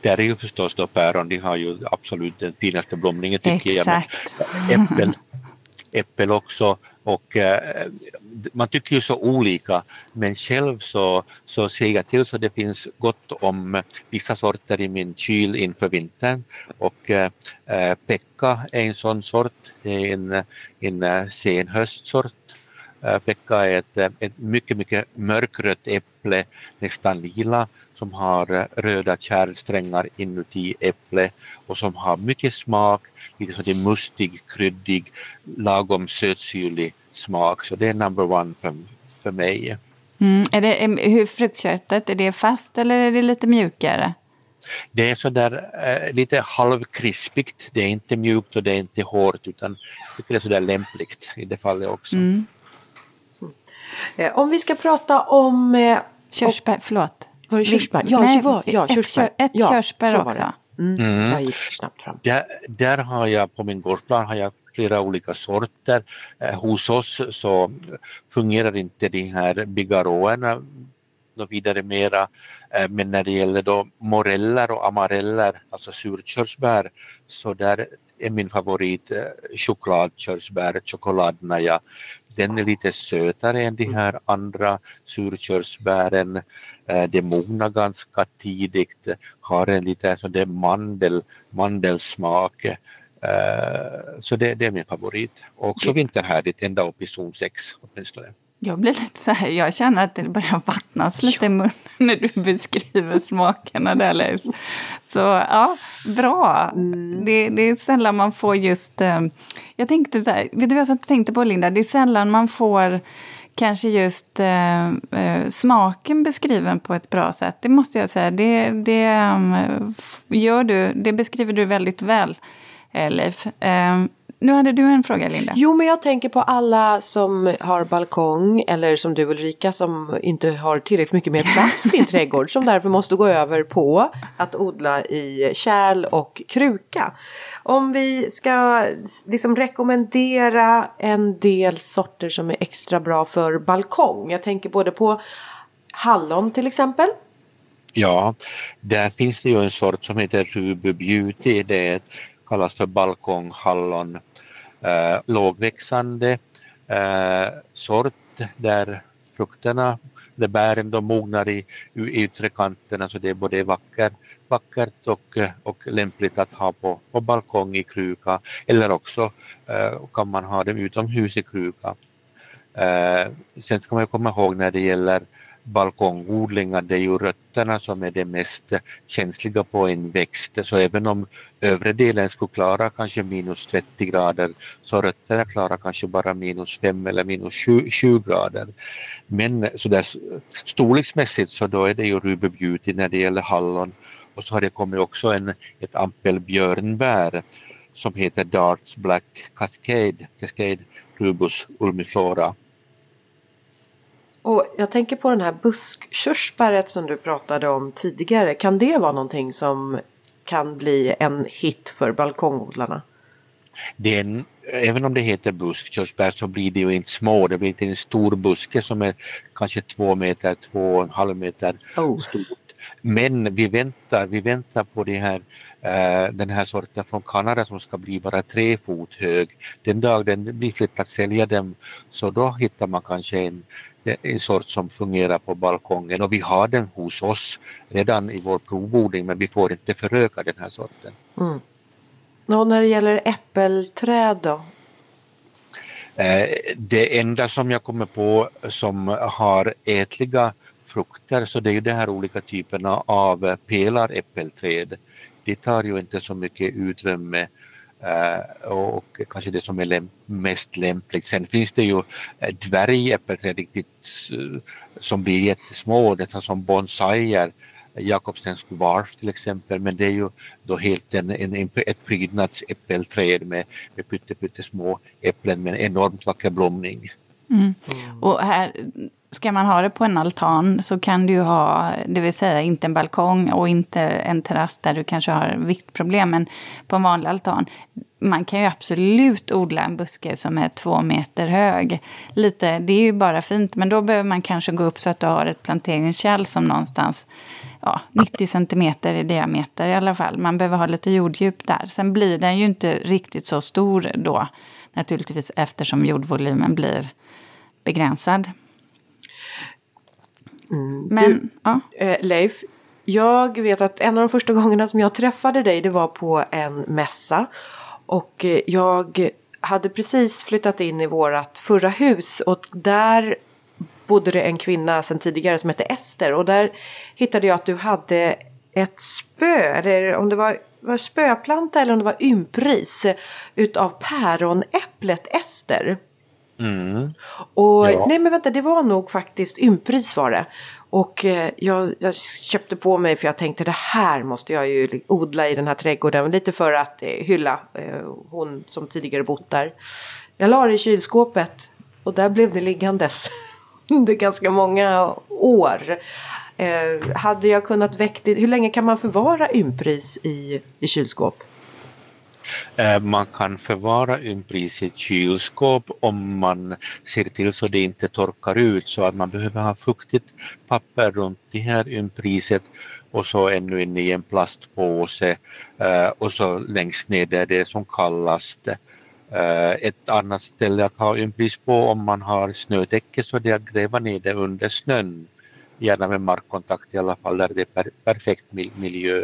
Där är ju förstås då päron, de har ju absolut den finaste blomningen tycker Exakt. jag. Men äppel, äppel också och eh, man tycker ju så olika men själv så, så ser jag till så det finns gott om vissa sorter i min kyl inför vintern och eh, eh Pekka är en sån sort, det är en, en eh, sen höstsort. Eh, Pekka är ett, ett mycket, mycket mörkrött äpple, nästan lila som har röda kärlsträngar inuti äpplet och som har mycket smak, lite sådär mustig, kryddig, lagom sötsyrlig smak. Så det är number one för, för mig. Mm. Är det, hur fruktköttet, är det fast eller är det lite mjukare? Det är sådär äh, lite halvkrispigt. Det är inte mjukt och det är inte hårt utan det är sådär lämpligt i det fallet också. Mm. Mm. Om vi ska prata om... Eh, Körsbär, förlåt. Var det körsbär? Ja, Nej, var, ja ett, körsbär. Ett ja, körsbär också. Mm. Mm. Jag gick snabbt fram. Där, där har jag på min gårdsplan har jag flera olika sorter. Eh, hos oss så fungerar inte de här bigarråerna något vidare mera. Eh, men när det gäller då moreller och amareller, alltså surkörsbär, så där är min favorit eh, chokladkörsbär, chokladnaja. Den är lite sötare än de här andra surkörsbären. Eh, det mognar ganska tidigt, har en lite sådär mandel, mandelsmak. Eh, så det, det är min favorit. Och också vinterhärdigt ända upp i zon 6 åtminstone. Jag blir lite så här, jag känner att det börjar vattnas lite i munnen när du beskriver smakerna där Leif. Så ja, bra. Mm. Det, det, är sällan man får just, eh, jag tänkte så här, vet du vad jag tänkte på Linda? Det är sällan man får kanske just eh, eh, smaken beskriven på ett bra sätt. Det måste jag säga. Det, det um, gör du, det beskriver du väldigt väl, eh, Leif. Nu hade du en fråga Linda. Jo men jag tänker på alla som har balkong eller som du Ulrika som inte har tillräckligt mycket mer plats i din trädgård som därför måste gå över på att odla i kärl och kruka. Om vi ska liksom rekommendera en del sorter som är extra bra för balkong. Jag tänker både på hallon till exempel. Ja, där finns det ju en sort som heter Ruby Beauty. Det kallas för balkonghallon. Eh, lågväxande eh, sort där frukterna, där bären de mognar i, i yttre kanterna så det är både vacker, vackert och, och lämpligt att ha på, på balkong i kruka eller också eh, kan man ha dem utomhus i kruka. Eh, sen ska man komma ihåg när det gäller balkongodlingar, det är ju rötterna som är det mest känsliga på en växt. Så även om övre delen skulle klara kanske minus 30 grader så rötterna klarar kanske bara minus 5 eller minus 20, grader. Men så där, storleksmässigt så då är det ju Ruby Beauty när det gäller hallon och så har det kommit också en, ett ampel björnbär som heter Darts Black Cascade, Cascade Rubus ulmiflora. Och jag tänker på den här buskkörsbäret som du pratade om tidigare. Kan det vara någonting som kan bli en hit för balkongodlarna? Det en, även om det heter buskkörsbär så blir det ju inte små, det blir inte en stor buske som är kanske två meter, två och en halv meter oh. stort. Men vi väntar, vi väntar på det här, uh, den här sorten från Kanada som ska bli bara tre fot hög. Den dag den blir fritt att sälja dem så då hittar man kanske en, en sort som fungerar på balkongen och vi har den hos oss redan i vår provodling men vi får inte föröka den här sorten. Mm. Och när det gäller äppelträd då? Eh, det enda som jag kommer på som har ätliga frukter så det är ju de här olika typerna av pelaräppelträd. De tar ju inte så mycket utrymme och kanske det som är läm mest lämpligt. Sen finns det ju eh, riktigt uh, som blir jättesmå, nästan som bonsaier. Jakobstens dwarf till exempel, men det är ju då helt en, en, en ett prydnadsäppelträd med, med pyttesmå äpplen med en enormt vacker blomning. Mm. Och här, ska man ha det på en altan så kan du ha, det vill säga inte en balkong och inte en terrass där du kanske har viktproblem, men på en vanlig altan. Man kan ju absolut odla en buske som är två meter hög. Lite, det är ju bara fint, men då behöver man kanske gå upp så att du har ett planteringskärl som någonstans ja, 90 centimeter i diameter i alla fall. Man behöver ha lite jorddjup där. Sen blir den ju inte riktigt så stor då, naturligtvis eftersom jordvolymen blir begränsad. Mm. Men, du, ja. eh, Leif, jag vet att en av de första gångerna som jag träffade dig det var på en mässa. Och eh, jag hade precis flyttat in i vårat förra hus och där bodde det en kvinna sedan tidigare som hette Ester och där hittade jag att du hade ett spö, eller om det var, var spöplanta eller om det var ympris utav päronäpplet Ester. Mm. Och ja. nej men vänta, det var nog faktiskt ympris var det. Och eh, jag, jag, köpte på mig för jag tänkte det här måste jag ju odla i den här trädgården. Lite för att eh, hylla eh, hon som tidigare bott där. Jag la det i kylskåpet och där blev det liggandes under ganska många år. Eh, hade jag kunnat väcka hur länge kan man förvara ympris i, i kylskåp? Eh, man kan förvara ympris i ett kylskåp om man ser till så det inte torkar ut så att man behöver ha fuktigt papper runt det här ympriset och så ännu inne i en plastpåse eh, och så längst ner där det är som kallast. Eh, ett annat ställe att ha ympris på om man har snödäcke så det är att gräva ner det under snön. Gärna med markkontakt i alla fall där det är per perfekt miljö.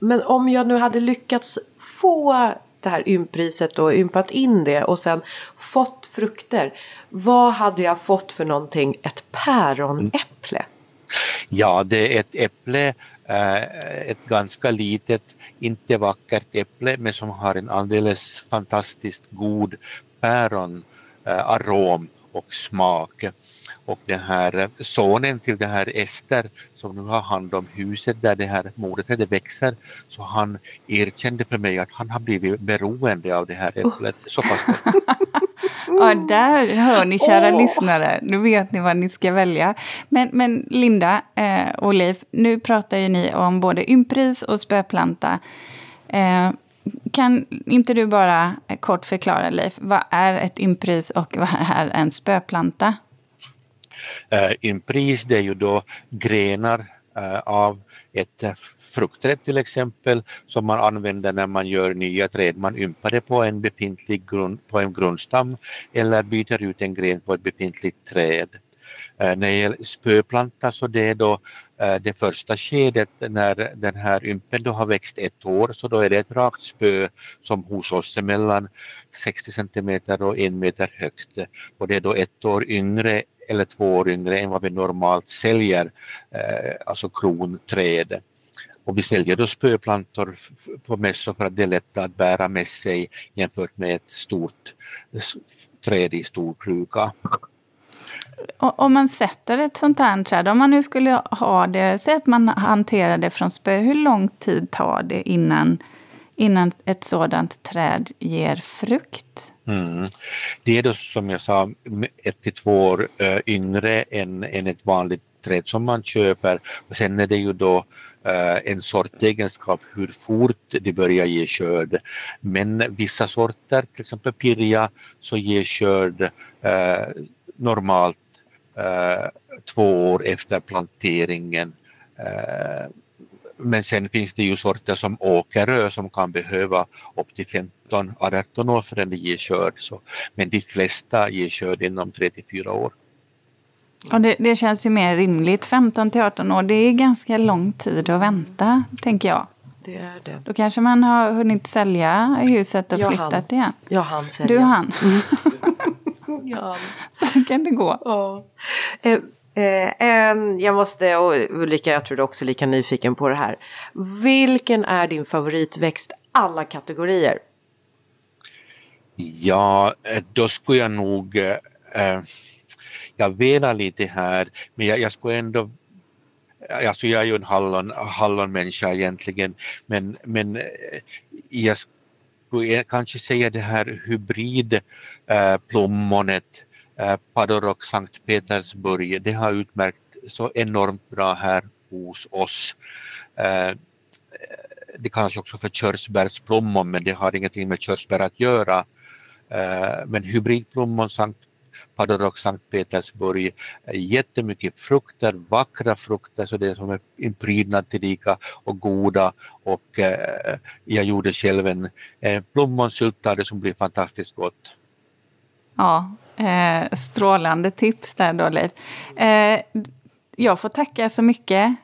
Men om jag nu hade lyckats få det här ympriset och ympat in det och sen fått frukter. Vad hade jag fått för någonting? Ett päronäpple? Mm. Ja, det är ett äpple, eh, ett ganska litet, inte vackert äpple men som har en alldeles fantastiskt god päronarom och smak och den här sonen till den här Ester som nu har hand om huset där det här mordet växer så han erkände för mig att han har blivit beroende av det här äpplet. Oh. Så pass Ja, där hör ni kära oh. lyssnare. Nu vet ni vad ni ska välja. Men, men Linda eh, och Leif, nu pratar ju ni om både ympris och spöplanta. Eh, kan inte du bara kort förklara Leif, vad är ett ympris och vad är en spöplanta? Eh, Ympris det är ju då grenar eh, av ett eh, fruktträd till exempel som man använder när man gör nya träd. Man ympar det på en befintlig grund, på en grundstam eller byter ut en gren på ett befintligt träd. När det gäller spöplanta så det är då det första skedet när den här ympen då har växt ett år så då är det ett rakt spö som hos oss är mellan 60 centimeter och en meter högt och det är då ett år yngre eller två år yngre än vad vi normalt säljer, eh, alltså kronträd. Och vi säljer då spöplantor på mässor för att det är lättare att bära med sig jämfört med ett stort träd i stor kruka. Om man sätter ett sånt här träd, om man nu skulle ha det, säg att man hanterar det från spö, hur lång tid tar det innan, innan ett sådant träd ger frukt? Mm. Det är då som jag sa ett till två år äh, yngre än, än ett vanligt träd som man köper. Och sen är det ju då äh, en sortegenskap hur fort det börjar ge skörd. Men vissa sorter, till exempel pirja, så ger skörd äh, normalt Eh, två år efter planteringen. Eh, men sen finns det ju sorter som åkerrö som kan behöva upp till 15-18 år förrän det ger skörd. Så, men de flesta ger skörd inom 3 till 4 år. Och det, det, känns ju mer rimligt. 15 till 18 år, det är ganska lång tid att vänta, tänker jag. Det är det. Då kanske man har hunnit sälja huset och flyttat igen. Jag hann sälja. Du hann. ja. Så kan det gå. Ja. Eh, jag måste, och Ulrika jag tror du också är lika nyfiken på det här. Vilken är din favoritväxt alla kategorier? Ja, eh, då skulle jag nog, eh, eh, jag velar lite här, men jag, jag skulle ändå Alltså jag är ju en hallon, hallonmänniska egentligen, men, men jag skulle e-, kanske säga det här hybridplommonet. Eh, Eh, Padorok Sankt Petersburg, det har utmärkt så enormt bra här hos oss. Eh, det kallas också för körsbärsplommon men det har ingenting med körsbär att göra. Eh, men hybridplommon Sankt Padorok Sankt Petersburg, jättemycket frukter, vackra frukter så det är som en prydnad tillika och goda och jag gjorde själv en plommonsylt som blir fantastiskt gott. Ja, eh, strålande tips där då Leif. Eh, jag får tacka så mycket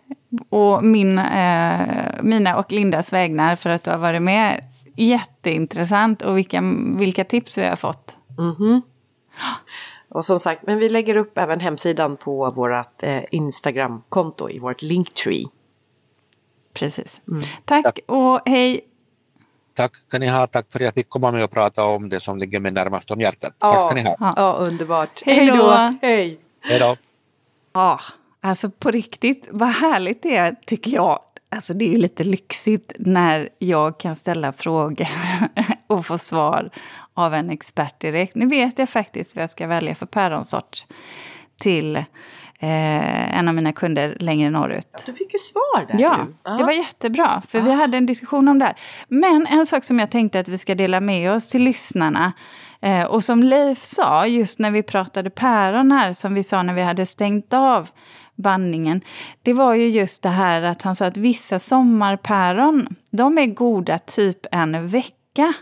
och min, eh, mina och Lindas vägnar för att du har varit med. Jätteintressant och vilka, vilka tips vi har fått. Mm -hmm. Och som sagt, men vi lägger upp även hemsidan på vårt eh, Instagram-konto i vårt Linktree. Precis. Mm. Tack och hej Tack ska ni ha, tack för att jag fick komma med och prata om det som ligger mig närmast om hjärtat. Tack ska ni ha. Ja, underbart. Hej då. Hej. Hej då. Ja, alltså på riktigt, vad härligt det är tycker jag. Alltså det är ju lite lyxigt när jag kan ställa frågor och få svar av en expert direkt. Nu vet jag faktiskt vad jag ska välja för päronsort till eh, en av mina kunder längre norrut. Ja, du fick ju svar där. Ja, ju. det var jättebra. För ah. vi hade en diskussion om det här. Men en sak som jag tänkte att vi ska dela med oss till lyssnarna. Eh, och som Leif sa, just när vi pratade päron här, som vi sa när vi hade stängt av bandningen. Det var ju just det här att han sa att vissa sommarpäron, de är goda typ en vecka.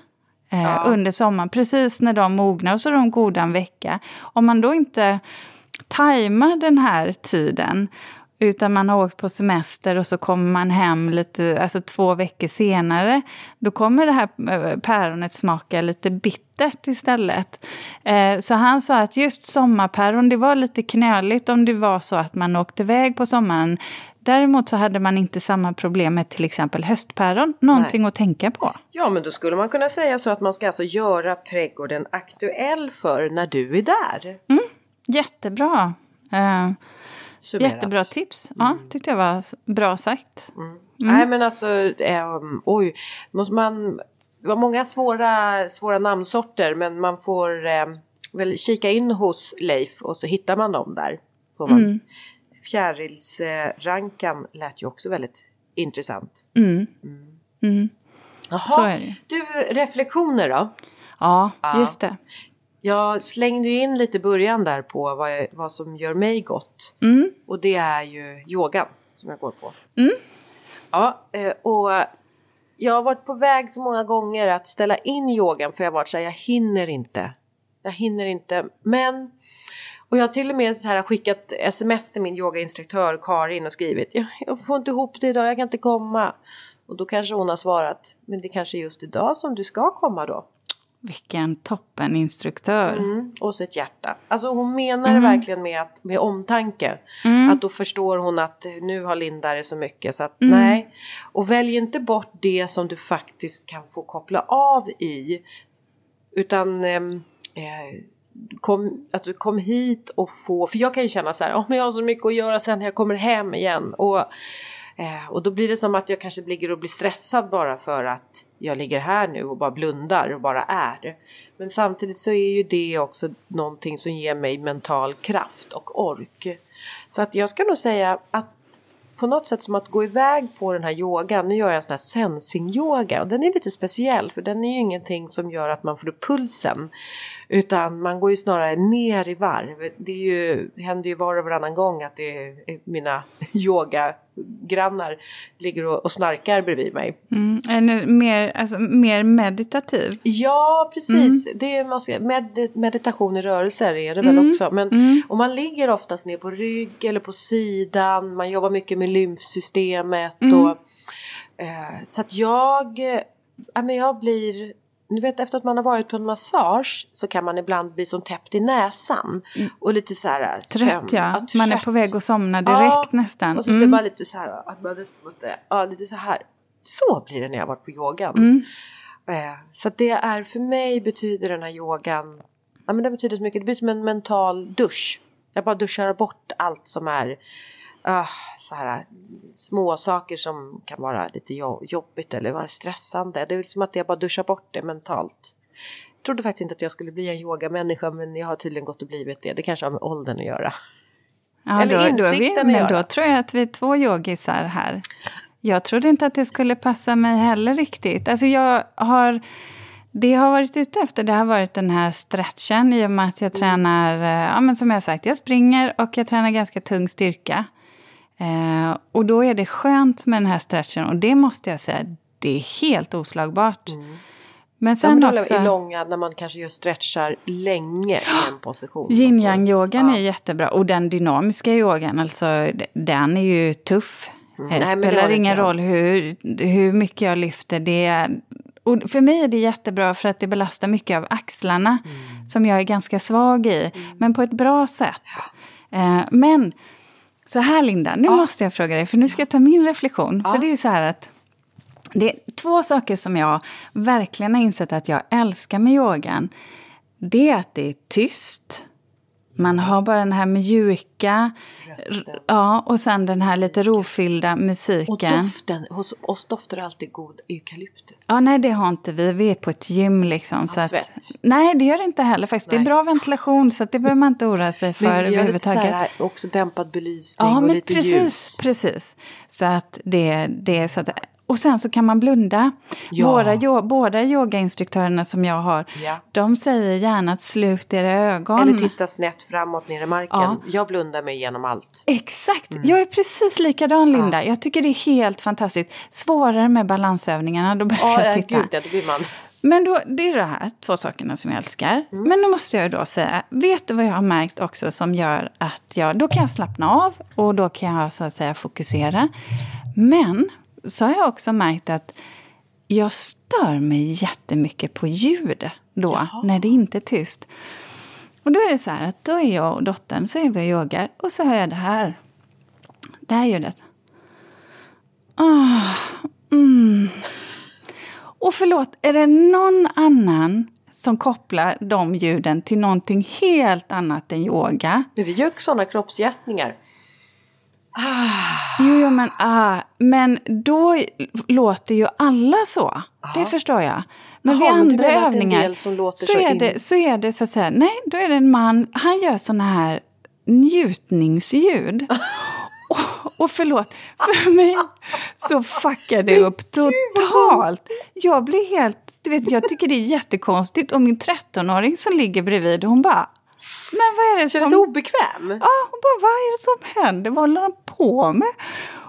Eh, ja. under sommaren, precis när de mognar, så är de goda en vecka. Om man då inte tajma den här tiden. Utan man har åkt på semester och så kommer man hem lite, alltså två veckor senare. Då kommer det här eh, päronet smaka lite bittert istället. Eh, så han sa att just sommarpäron, det var lite knöligt om det var så att man åkte iväg på sommaren. Däremot så hade man inte samma problem med till exempel höstpäron. Någonting Nej. att tänka på. Ja, men då skulle man kunna säga så att man ska alltså göra trädgården aktuell för när du är där. Mm. Jättebra. Uh, jättebra tips. Ja, mm. tyckte jag var bra sagt. Mm. Mm. Nej men alltså, eh, oj, måste man... Det var många svåra, svåra namnsorter men man får eh, väl kika in hos Leif och så hittar man dem där. Får man. Mm. Fjärilsrankan lät ju också väldigt intressant. Mm. Mm. mm. Jaha, du reflektioner då? Ja, just det. Jag slängde in lite början där på vad, jag, vad som gör mig gott. Mm. Och det är ju yogan som jag går på. Mm. Ja, eh, och jag har varit på väg så många gånger att ställa in yogan för jag har varit så här, jag hinner inte. Jag hinner inte. Men, och jag har till och med så här skickat sms till min yogainstruktör Karin och skrivit, jag, jag får inte ihop det idag, jag kan inte komma. Och då kanske hon har svarat, men det kanske är just idag som du ska komma då. Vilken toppeninstruktör. Mm, och så ett hjärta. Alltså hon menar Mm. verkligen med, att, med omtanke. Att då förstår hon att nu har Linda det så mycket så att Mm. nej. Och välj inte bort det som du faktiskt kan få koppla av i. Utan ehm, eh, kom, alltså, kom hit och få, för jag kan ju känna så här, oh, men jag har så mycket att göra sen när jag kommer hem igen. Och, eh, och då blir det som att jag kanske ligger och blir stressad bara för att jag ligger här nu och bara blundar och bara är. Men samtidigt så är ju det också någonting som ger mig mental kraft och ork. Så att jag ska nog säga att på något sätt som att gå iväg på den här yogan. Nu gör jag en sån här sensing-yoga och den är lite speciell för den är ju ingenting som gör att man får upp pulsen. Utan man går ju snarare ner i varv. Det är ju, händer ju var och varannan gång att det är mina yogagrannar ligger och, och snarkar bredvid mig. Mm. Eller mer, alltså, mer meditativ. Ja, precis. Det är, man ska, med, meditation i rörelser är det väl Mm. också. Men Mm. och man ligger oftast ner på rygg eller på sidan. Man jobbar mycket med lymfsystemet. Mm. Och, eh, så att jag, eh, ja, men jag blir... Du vet efter att man har varit på en massage så kan man ibland bli som täppt i näsan. Och lite så här Mm. Trött sömn- ja. Man är trött. på väg att somna direkt Ja, nästan. Och så blir Mm. man lite så här, att man nästan måste, ja lite så här. Så blir det när jag varit på yogan. Mm. Eh, Så att det är för mig betyder den här yogan, ja men det betyder så mycket, det blir som en mental dusch. Jag bara duschar bort allt som är ah, så här små saker som kan vara lite jo- jobbigt eller vara stressande. Det är som att jag bara duschar bort det mentalt. Jag trodde faktiskt inte att jag skulle bli en yogamänniska men jag har tydligen gått och blivit det. Det kanske har med åldern att göra. Ja, Eller då, då, vi, men då tror jag att vi är två yogisar här. Jag trodde inte att det skulle passa mig heller riktigt. Alltså jag har... Det jag har varit ute efter det har varit den här stretchen i och med att jag tränar, eh, ja men som jag sagt, jag springer och jag tränar ganska tung styrka. Eh, och då är det skönt med den här stretchen och det måste jag säga, det är helt oslagbart. Men Sen sen håller också... i långa när man kanske just stretchar länge i en position. Yin yang yogan Ja. är jättebra. Och den dynamiska yogan, alltså den är ju tuff. Mm. Det Nej, men det spelar håller ingen roll hur, hur mycket jag lyfter. Det är, och för mig är det jättebra för att det belastar mycket av axlarna. Mm. Som jag är ganska svag i. Men på ett bra sätt. Eh, men så här Linda, nu måste jag fråga dig. För nu ska jag ta min reflektion. För det är så här att det är två saker som jag verkligen har insett att jag älskar med yogan. Det är att det är tyst. Man har bara den här mjuka, Rösten. ja, och sen den här lite rofyllda Och musiken. doften, hos oss doftar det alltid god eukalyptus. Ja, nej, det har inte vi. Vi är på ett gym liksom. Så att, nej, det gör det inte heller faktiskt. Det är Nej. bra ventilation så det behöver man inte oroa sig för Men vi gör lite så här, också dämpad belysning Ja, och men lite precis, ljus. precis. Så att det, det är så att, och sen så kan man blunda. Ja. Våra, båda yogainstruktörerna som jag har, Ja. de säger gärna att slut era ögon. Eller titta snett framåt ner i marken. Ja. Jag blundar mig igenom allt. Exakt, Mm. jag är precis likadan Linda. Jag tycker det är helt fantastiskt. Svårare med balansövningarna, då behöver Ja, jag äh, titta. gud, ja, då blir man... Men då, det är det här två sakerna som jag älskar. Mm. Men nu måste jag då säga, vet du vad jag har märkt också som gör att jag, då kan jag slappna av och då kan jag så att säga fokusera. Men så har jag också märkt att jag stör mig jättemycket på ljud då, när det inte är tyst. Och då är det så här att då är jag och dottern, så är vi och yogar och så hör jag det här. Det här ljudet. Ah, mm. Och förlåt, är det någon annan som kopplar de ljuden till någonting helt annat än yoga? Men vi gör sådana kroppsgästningar. Jo, jo men, ah, men då låter ju alla så. Det förstår jag. Men Jaha, vid men andra menar att det är en övningar så, så är in- det, så är det så att säga, nej, då är det en man, han gör såna här njutningsljud. Och, och förlåt, för mig så fuckar det upp totalt. Jag blir helt, du vet, jag tycker det är jättekonstigt. Och min 13-åring som ligger bredvid, hon bara men vad är det Känns som... obekväm? Ja, hon bara, vad är det som händer? Vad håller han på med?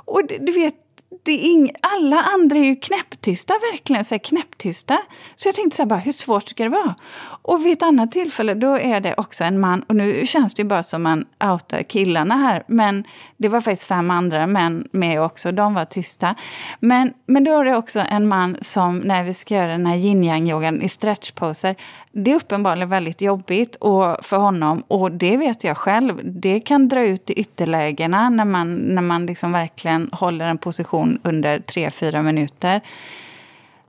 Och du, du vet, det är ing, alla andra är ju knäpptysta, verkligen så här knäpptysta. Så jag tänkte så här, bara, hur svårt ska det vara? Och vid ett annat tillfälle, då är det också en man, och nu känns det ju bara som man outar killarna här, men det var faktiskt fem andra män med också, de var tysta. Men, men då är det också en man som, när vi ska göra den här yin-yang-yogan i stretchposer, det är uppenbarligen väldigt jobbigt och för honom, och det vet jag själv, det kan dra ut i ytterlägena när man, när man liksom verkligen håller en position under tre fyra minuter.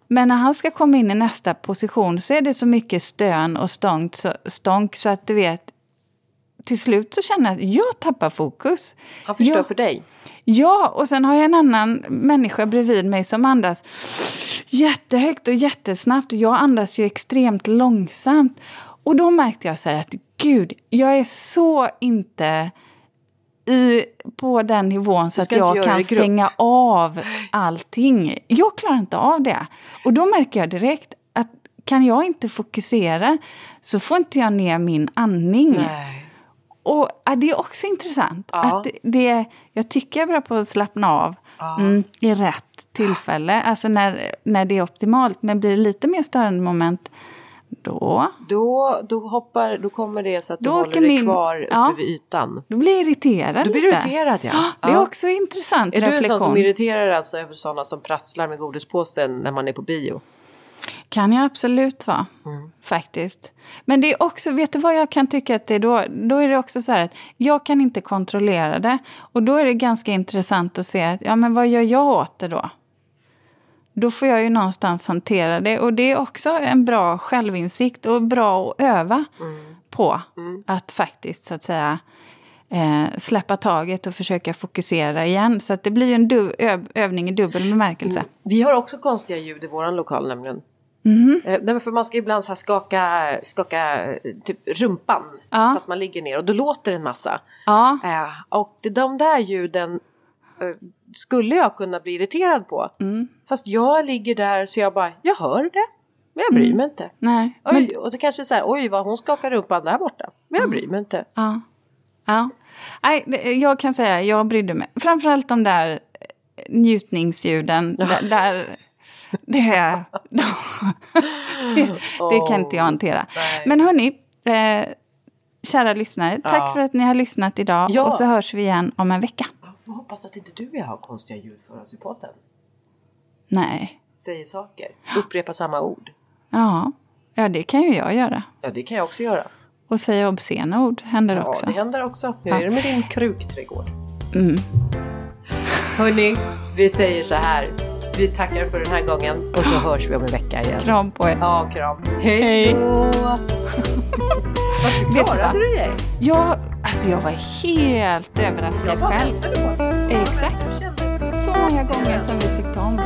Men när han ska komma in i nästa position så är det så mycket stön och stånk så, stånk, så att du vet, till slut så känner jag att jag tappar fokus. Han förstör jag, för dig. Ja, och sen har jag en annan människa bredvid mig som andas jättehögt och jättesnabbt. Och jag andas ju extremt långsamt. Och då märkte jag så här att gud, jag är så inte i, på den nivån så att jag kan stänga av allting. Jag klarar inte av det. Och då märker jag direkt att kan jag inte fokusera så får inte jag ner min andning. Nej. Och ja, det är också intressant. Ja. Att det, jag tycker jag är bra på att slappna av Ja. mm, i rätt tillfälle. Alltså när, när det är optimalt. Men blir det lite mer störande moment, då, Då, då, hoppar, då kommer det så att du Då håller åker dig kvar uppe ja. vid ytan. då blir jag irriterad Då blir du irriterad ja. Det är Ja. också intressant Är du en reflektion. sån som irriterar alltså över sådana som prasslar med godispåsen när man är på bio? Kan jag absolut vara. Mm. Faktiskt. Men det är också, vet du vad jag kan tycka att det är då? Då är det också så här att jag kan inte kontrollera det. Och då är det ganska intressant att se att, ja men vad gör jag åt det då? Då får jag ju någonstans hantera det. Och det är också en bra självinsikt och bra att öva Mm. på. Att faktiskt så att säga eh, släppa taget och försöka fokusera igen. Så att det blir ju en du- ö- övning i dubbel bemärkelse. Vi har också konstiga ljud i våran lokal nämligen. Eh, nej, för man ska ibland så skaka, skaka typ rumpan Ja. fast man ligger ner och då låter det en massa. Ja, Eh, och det, de där ljuden eh, skulle jag kunna bli irriterad på. Mm. Fast jag ligger där så jag bara, jag hör det. Men jag bryr Mm. mig inte. nej. Oj, Men, och det kanske är så här, oj vad hon skakar rumpan där borta. Men Mm. jag bryr mig inte. Ja. ja. Nej, jag kan säga jag brydde mig. Framförallt de där eh, njutningsljuden. där, där, det, det, det kan inte jag hantera. Nej. Men hörni, eh, kära lyssnare. Tack Ja. för att ni har lyssnat idag. Ja. Och så hörs vi igen om en vecka. Jag får hoppas att inte du och jag har konstiga ljud för oss i podden. Nej. Säger saker, upprepar samma ord. Ja. ja, det kan ju jag göra. Ja, det kan jag också göra. Och säga obscena ord händer Ja, också. det händer också. Hur Ja. är det med din krukträdgård? Mm. Hörni, vi säger så här. Vi tackar för den här gången och så hörs vi om en vecka igen. Kram på er. Ja, kram. Hej. Hej då! Fast klarade du dig? Ja, alltså jag var helt överraskad själv. på att- Exakt. Så många gånger som vi fick ta om.